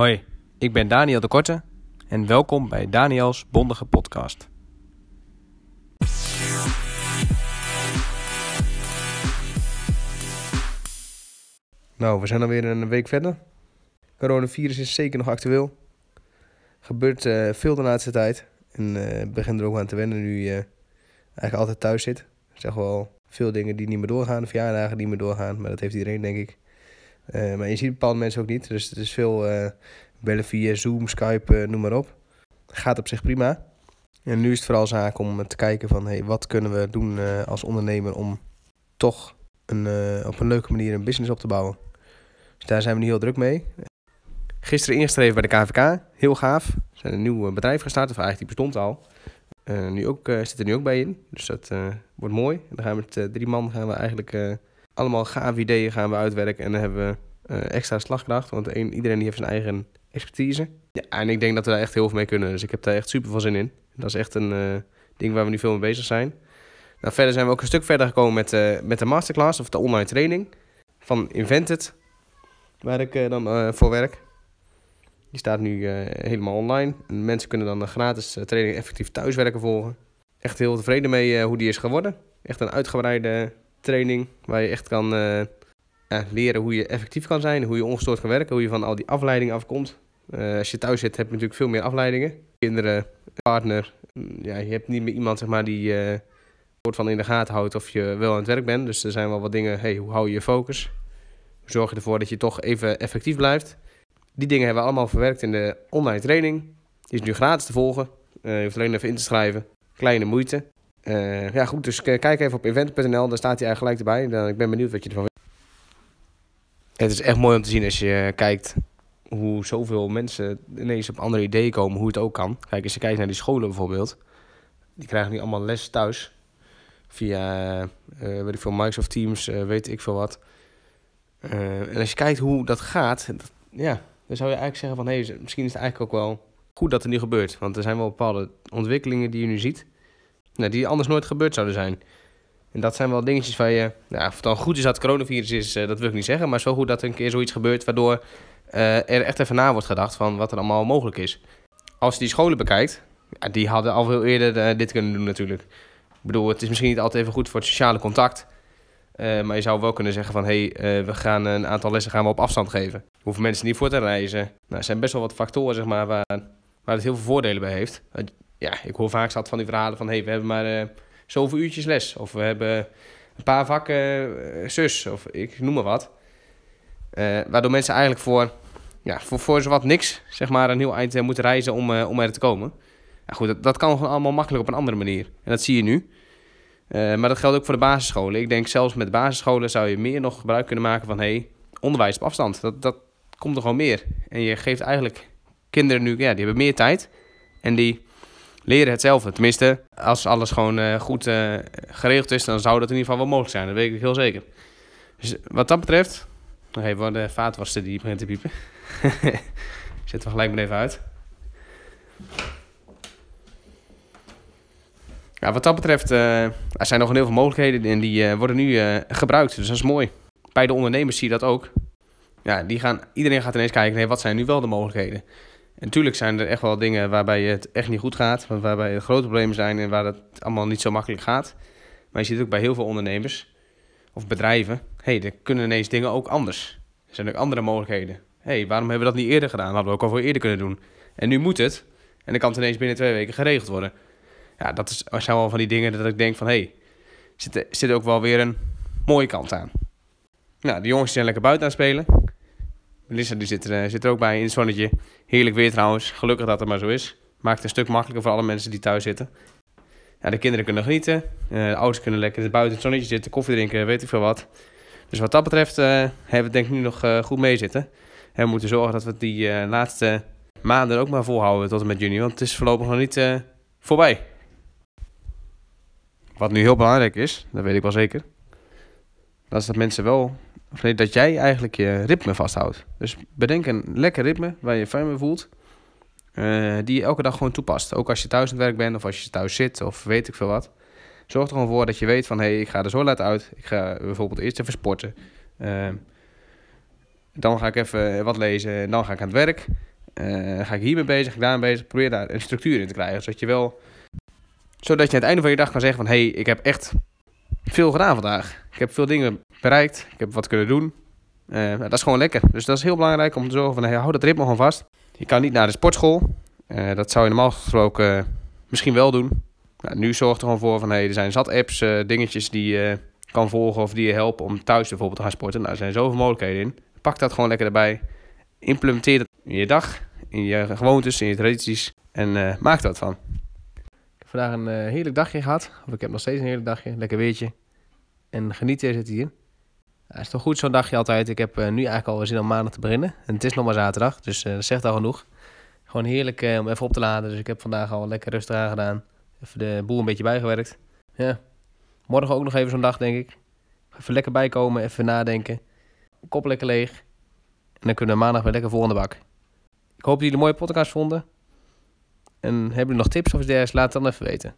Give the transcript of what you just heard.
Hoi, ik ben Daniel de Korte en welkom bij Daniels Bondige Podcast. Nou, we zijn alweer een week verder. Coronavirus is zeker nog actueel. Gebeurt uh, veel de laatste tijd. En uh, begin er ook aan te wennen nu je eigenlijk altijd thuis zit. Zijn wel veel dingen die niet meer doorgaan, verjaardagen die niet meer doorgaan. Maar dat heeft iedereen, denk ik. Uh, maar je ziet bepaalde mensen ook niet. Dus het is veel bellen via Zoom, Skype, noem maar op. Gaat op zich prima. En nu is het vooral zaak om te kijken van hey, wat kunnen we doen als ondernemer om toch een, op een leuke manier een business op te bouwen. Dus daar zijn we nu heel druk mee. Gisteren ingeschreven bij de KVK, heel gaaf. We zijn een nieuw bedrijf gestart, of eigenlijk die bestond al. Uh, nu ook, uh, zit er nu ook bij in, dus dat wordt mooi. En dan gaan we met drie man gaan we eigenlijk allemaal gaaf ideeën gaan we uitwerken. En dan hebben we extra slagkracht, want een, iedereen die heeft zijn eigen expertise. Ja, en ik denk dat we daar echt heel veel mee kunnen, dus ik heb daar echt super veel zin in. Dat is echt een ding waar we nu veel mee bezig zijn. Nou, verder zijn we ook een stuk verder gekomen met, met de masterclass, of de online training van Invented, waar ik dan voor werk. Die staat nu helemaal online. En mensen kunnen dan een gratis training effectief thuiswerken volgen. Echt heel tevreden mee hoe die is geworden. Echt een uitgebreide training waar je echt kan leren hoe je effectief kan zijn, hoe je ongestoord kan werken, hoe je van al die afleidingen afkomt. als je thuis zit heb je natuurlijk veel meer afleidingen. Kinderen, partner. Mm, ja, je hebt niet meer iemand zeg maar, die soort van in de gaten houdt of je wel aan het werk bent. Dus er zijn wel wat dingen. Hey, hoe hou je je focus? Hoe zorg je ervoor dat je toch even effectief blijft? Die dingen hebben we allemaal verwerkt in de online training. Die is nu gratis te volgen. Uh, je hoeft alleen even in te schrijven. Kleine moeite. Uh, ja, goed, dus kijk even op event.nl, daar staat hij eigenlijk gelijk erbij. Dan, ik ben benieuwd wat je ervan weet. Het is echt mooi om te zien als je kijkt hoe zoveel mensen ineens op andere ideeën komen, hoe het ook kan. Kijk, als je kijkt naar die scholen bijvoorbeeld, die krijgen nu allemaal les thuis. Via, uh, weet ik veel, Microsoft Teams, weet ik veel wat. en als je kijkt hoe dat gaat, ja, dan zou je eigenlijk zeggen van... hé, hey, misschien is het eigenlijk ook wel goed dat er nu gebeurt. Want er zijn wel bepaalde ontwikkelingen die je nu ziet... Die anders nooit gebeurd zouden zijn. En dat zijn wel dingetjes waar je... Nou, of het dan goed is dat het coronavirus is, uh, dat wil ik niet zeggen... maar wel goed dat er een keer zoiets gebeurt... waardoor uh, er echt even na wordt gedacht van wat er allemaal mogelijk is. Als je die scholen bekijkt... Ja, die hadden al veel eerder uh, dit kunnen doen natuurlijk. Ik bedoel, het is misschien niet altijd even goed voor het sociale contact... Maar je zou wel kunnen zeggen van, hé, hey, we gaan een aantal lessen gaan we op afstand geven. Hoeven mensen niet voor te reizen. Nou, er zijn best wel wat factoren, zeg maar, waar, waar het heel veel voordelen bij heeft. Ja, ik hoor vaak zat van die verhalen van, hé, hey, we hebben maar zoveel uurtjes les. Of we hebben een paar vakken zus, of ik noem maar wat. waardoor mensen eigenlijk voor, ja, voor, voor zowat niks, zeg maar, een heel eind moeten reizen om, om er te komen. Ja, goed, dat, dat kan gewoon allemaal makkelijk op een andere manier. En dat zie je nu. Maar dat geldt ook voor de basisscholen. Ik denk zelfs met basisscholen zou je meer nog gebruik kunnen maken van hey, onderwijs op afstand. Dat, dat komt er gewoon meer. En je geeft eigenlijk kinderen nu, ja, die hebben meer tijd. En die leren hetzelfde. Tenminste, als alles gewoon uh, goed uh, geregeld is, dan zou dat in ieder geval wel mogelijk zijn. Dat weet ik heel zeker. Dus wat dat betreft, nog even de vaatwasser die begint te piepen. Zet we gelijk maar even uit. Ja, wat dat betreft, er zijn nog heel veel mogelijkheden en die worden nu gebruikt. Dus dat is mooi. Bij de ondernemers zie je dat ook. Ja, die gaan, iedereen gaat ineens kijken, nee, wat zijn nu wel de mogelijkheden? Natuurlijk zijn er echt wel dingen waarbij het echt niet goed gaat, waarbij er grote problemen zijn en waar het allemaal niet zo makkelijk gaat. Maar je ziet ook bij heel veel ondernemers of bedrijven, hé, hey, er kunnen ineens dingen ook anders. Er zijn ook andere mogelijkheden. Hé, hey, waarom hebben we dat niet eerder gedaan? Hadden we ook al veel eerder kunnen doen. En nu moet het. En dan kan het ineens binnen twee weken geregeld worden ja, dat is, zijn wel van die dingen dat ik denk van... hé, hey, zit, zit ook wel weer een mooie kant aan. Nou, de jongens zijn lekker buiten aan het spelen. Melissa die zit, er, zit er ook bij in het zonnetje. Heerlijk weer trouwens. Gelukkig dat het maar zo is. Maakt het een stuk makkelijker voor alle mensen die thuis zitten. Ja, de kinderen kunnen genieten. Uh, de ouders kunnen lekker buiten het zonnetje zitten, koffie drinken, weet ik veel wat. Dus wat dat betreft uh, hebben we denk ik nu nog goed mee zitten. En we moeten zorgen dat we die laatste maanden ook maar volhouden tot en met juni. Want het is voorlopig nog niet voorbij. Wat nu heel belangrijk is, dat weet ik wel zeker. Dat is dat mensen wel, of nee, dat jij eigenlijk je ritme vasthoudt. Dus bedenk een lekker ritme waar je je fijn mee voelt. Uh, die je elke dag gewoon toepast. Ook als je thuis aan het werk bent of als je thuis zit of weet ik veel wat. Zorg er gewoon voor dat je weet van hé, hey, ik ga er zo uit. Ik ga bijvoorbeeld eerst even sporten. Uh, Dan ga ik even wat lezen en dan ga ik aan het werk. Uh, ga ik hiermee bezig, ga daarmee bezig. Probeer daar een structuur in te krijgen. Zodat je wel zodat je aan het einde van je dag kan zeggen van... hé, hey, ik heb echt veel gedaan vandaag. Ik heb veel dingen bereikt. Ik heb wat kunnen doen. Uh, dat is gewoon lekker. Dus dat is heel belangrijk om te zorgen van... Hey, hou dat ritme gewoon vast. Je kan niet naar de sportschool. Uh, dat zou je normaal gesproken misschien wel doen. Nou, nu zorgt er gewoon voor van... Hey, er zijn zat apps, uh, dingetjes die je kan volgen... of die je helpen om thuis bijvoorbeeld te gaan sporten. Nou, er zijn zoveel mogelijkheden in. Pak dat gewoon lekker erbij. Implementeer het in je dag, in je gewoontes, in je tradities. En maak wat van vandaag een uh, heerlijk dagje gehad. Of ik heb nog steeds een heerlijk dagje. Lekker weertje. En genieten zit hier. Het is toch goed zo'n dagje altijd. Ik heb uh, nu eigenlijk al zin om maandag te beginnen. En het is nog maar zaterdag, dus uh, dat zegt al genoeg. Gewoon heerlijk om even op te laden. Dus ik heb vandaag al lekker rustig aan gedaan. Even de boel een beetje bijgewerkt. Ja. Morgen ook nog even zo'n dag, denk ik. Even lekker bijkomen, even nadenken. Kop lekker leeg. En dan kunnen we maandag weer lekker vol aan de bak. Ik hoop dat jullie een mooie podcast vonden. En hebben jullie nog tips of dergelijks? Laat het dan even weten.